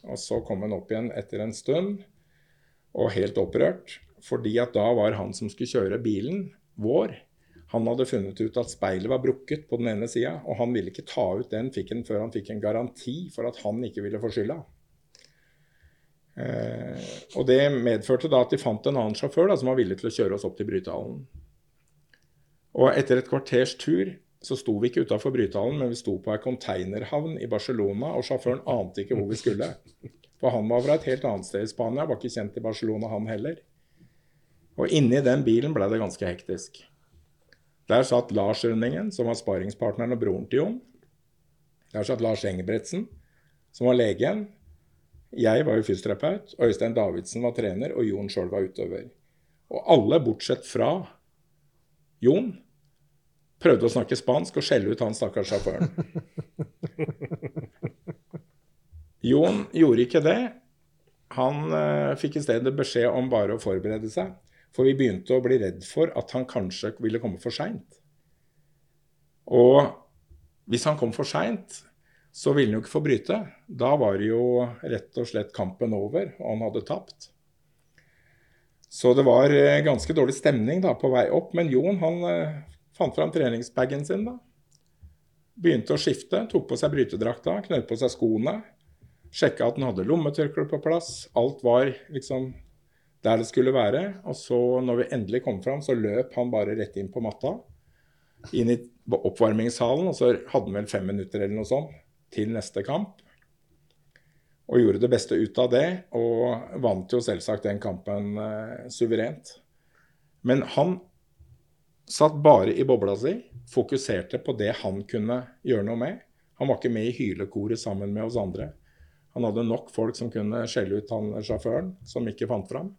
Og så kom han opp igjen etter en stund, og helt opprørt. Fordi at da var han som skulle kjøre bilen vår, han hadde funnet ut at speilet var brukket på den ene sida, og han ville ikke ta ut den en, før han fikk en garanti for at han ikke ville få skylda. Eh, og Det medførte da at de fant en annen sjåfør da, som var villig til å kjøre oss opp til Brytehallen. Og etter et kvarters tur så sto vi ikke utafor Brytehallen, men vi sto på ei konteinerhavn i Barcelona, og sjåføren ante ikke hvor vi skulle. For han var fra et helt annet sted i Spania, var ikke kjent i Barcelona, han heller. Og inni den bilen ble det ganske hektisk. Der satt Lars Rønningen, som var sparingspartneren og broren til Jon. Der satt Lars Engebretsen, som var legen. Jeg var jo fysioterapeut. Øystein Davidsen var trener, og Jon sjøl var utøver. Og alle, bortsett fra Jon, prøvde å snakke spansk og skjelle ut han stakkars sjåføren. Jon gjorde ikke det. Han uh, fikk i stedet beskjed om bare å forberede seg. For vi begynte å bli redd for at han kanskje ville komme for seint. Og hvis han kom for seint, så ville han jo ikke få bryte. Da var det jo rett og slett kampen over, og han hadde tapt. Så det var eh, ganske dårlig stemning da på vei opp. Men Jon han eh, fant fram treningsbagen sin. da. Begynte å skifte, tok på seg brytedrakta, knøt på seg skoene. Sjekka at den hadde lommetørkle på plass. Alt var liksom der det skulle være. Og så, når vi endelig kom fram, så løp han bare rett inn på matta. Inn i oppvarmingssalen, og så hadde han vel fem minutter eller noe sånt til neste kamp. Og gjorde det beste ut av det, og vant jo selvsagt den kampen eh, suverent. Men han satt bare i bobla si, fokuserte på det han kunne gjøre noe med. Han var ikke med i hylekoret sammen med oss andre. Han hadde nok folk som kunne skjelle ut han sjåføren, som ikke fant fram.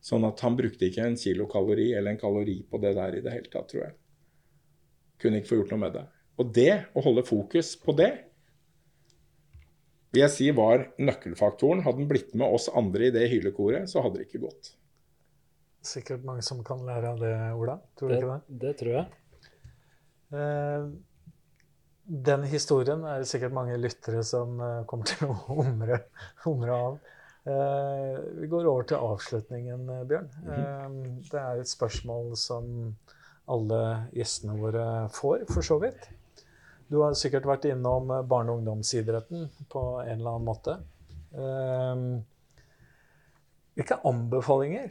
Sånn at han brukte ikke en kilokalori eller en kalori på det der i det hele tatt, tror jeg. Kunne ikke få gjort noe med det. Og det, å holde fokus på det, vil jeg si var nøkkelfaktoren. Hadde den blitt med oss andre i det hylekoret, så hadde det ikke gått. Sikkert mange som kan lære av det, Ola. Tror du ikke det? Det tror jeg. Eh, den historien er det sikkert mange lyttere som eh, kommer til å humre, humre av. Eh, vi går over til avslutningen, eh, Bjørn. Mm -hmm. det er et spørsmål som alle gjestene våre får, for så vidt. Du har sikkert vært innom eh, barne- og ungdomsidretten på en eller annen måte. Hvilke anbefalinger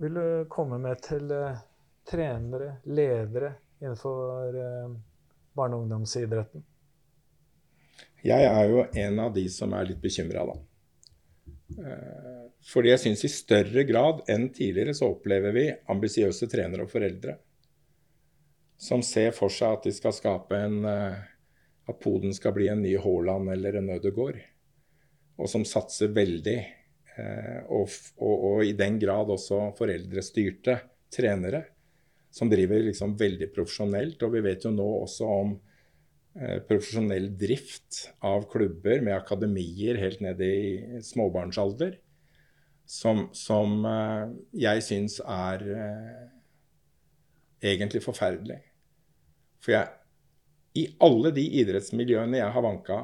vil du komme med til uh, trenere, ledere innenfor uh, barne- og ungdomsidretten? Jeg er jo en av de som er litt bekymra, da. Uh, fordi jeg syns i større grad enn tidligere så opplever vi ambisiøse trenere og foreldre som ser for seg at de skal skape en eh, At Poden skal bli en ny Haaland eller en Ødegaard. Og som satser veldig. Eh, og, og, og i den grad også foreldrestyrte trenere. Som driver liksom veldig profesjonelt. Og vi vet jo nå også om eh, profesjonell drift av klubber med akademier helt ned i småbarnsalder. Som, som jeg syns er egentlig forferdelig. For jeg, i alle de idrettsmiljøene jeg har vanka,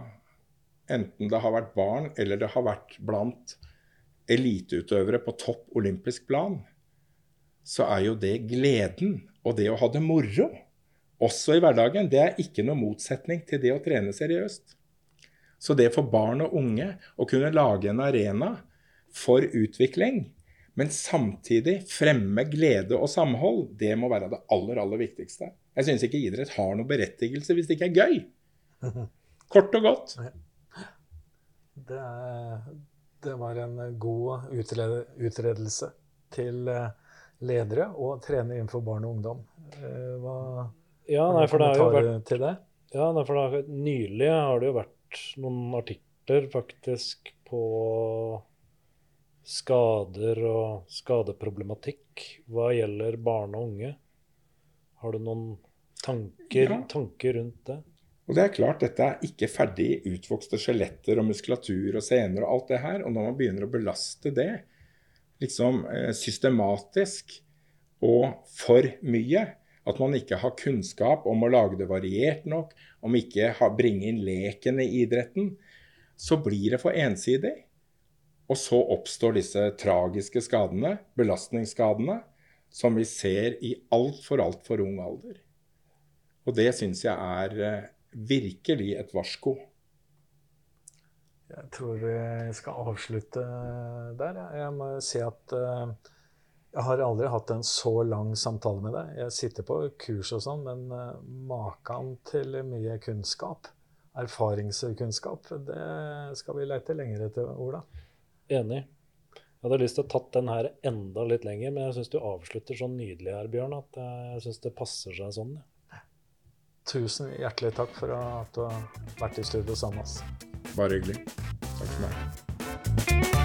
enten det har vært barn eller det har vært blant eliteutøvere på topp olympisk plan, så er jo det gleden og det å ha det moro, også i hverdagen, det er ikke noe motsetning til det å trene seriøst. Så det for barn og unge å kunne lage en arena for utvikling, men samtidig fremme glede og samhold, det må være det aller, aller viktigste. Jeg syns ikke idrett har noen berettigelse hvis det ikke er gøy. Kort og godt. Det, det var en god utredelse til eh, ledere og trenere innenfor barn og ungdom. Eh, hva ja, nei, for det har jo vært, til det? Ja, nei, for det har, Nylig har det jo vært noen artikler faktisk på skader og skadeproblematikk hva gjelder barn og unge. Har du noen tanker, ja. tanker rundt det? Og det er klart, Dette er ikke ferdig utvokste skjeletter og muskulatur og sener og alt det her. Og når man begynner å belaste det liksom eh, systematisk og for mye, at man ikke har kunnskap om å lage det variert nok, om ikke å bringe inn leken i idretten, så blir det for ensidig. Og så oppstår disse tragiske skadene, belastningsskadene, som vi ser i altfor, altfor ung alder. Og det syns jeg er eh, virkelig et varsko. Jeg tror vi skal avslutte der. Jeg må si at uh, jeg har aldri hatt en så lang samtale med deg. Jeg sitter på kurs og sånn, men uh, maken til mye kunnskap, erfaringskunnskap, det skal vi lete lenger etter, Ola. Enig. Jeg hadde lyst til å tatt den her enda litt lenger, men jeg syns du avslutter så nydelig her, Bjørn, at jeg syns det passer seg sånn tusen hjertelig takk for at du har vært i studio sammen med oss. Bare hyggelig. Takk for meg.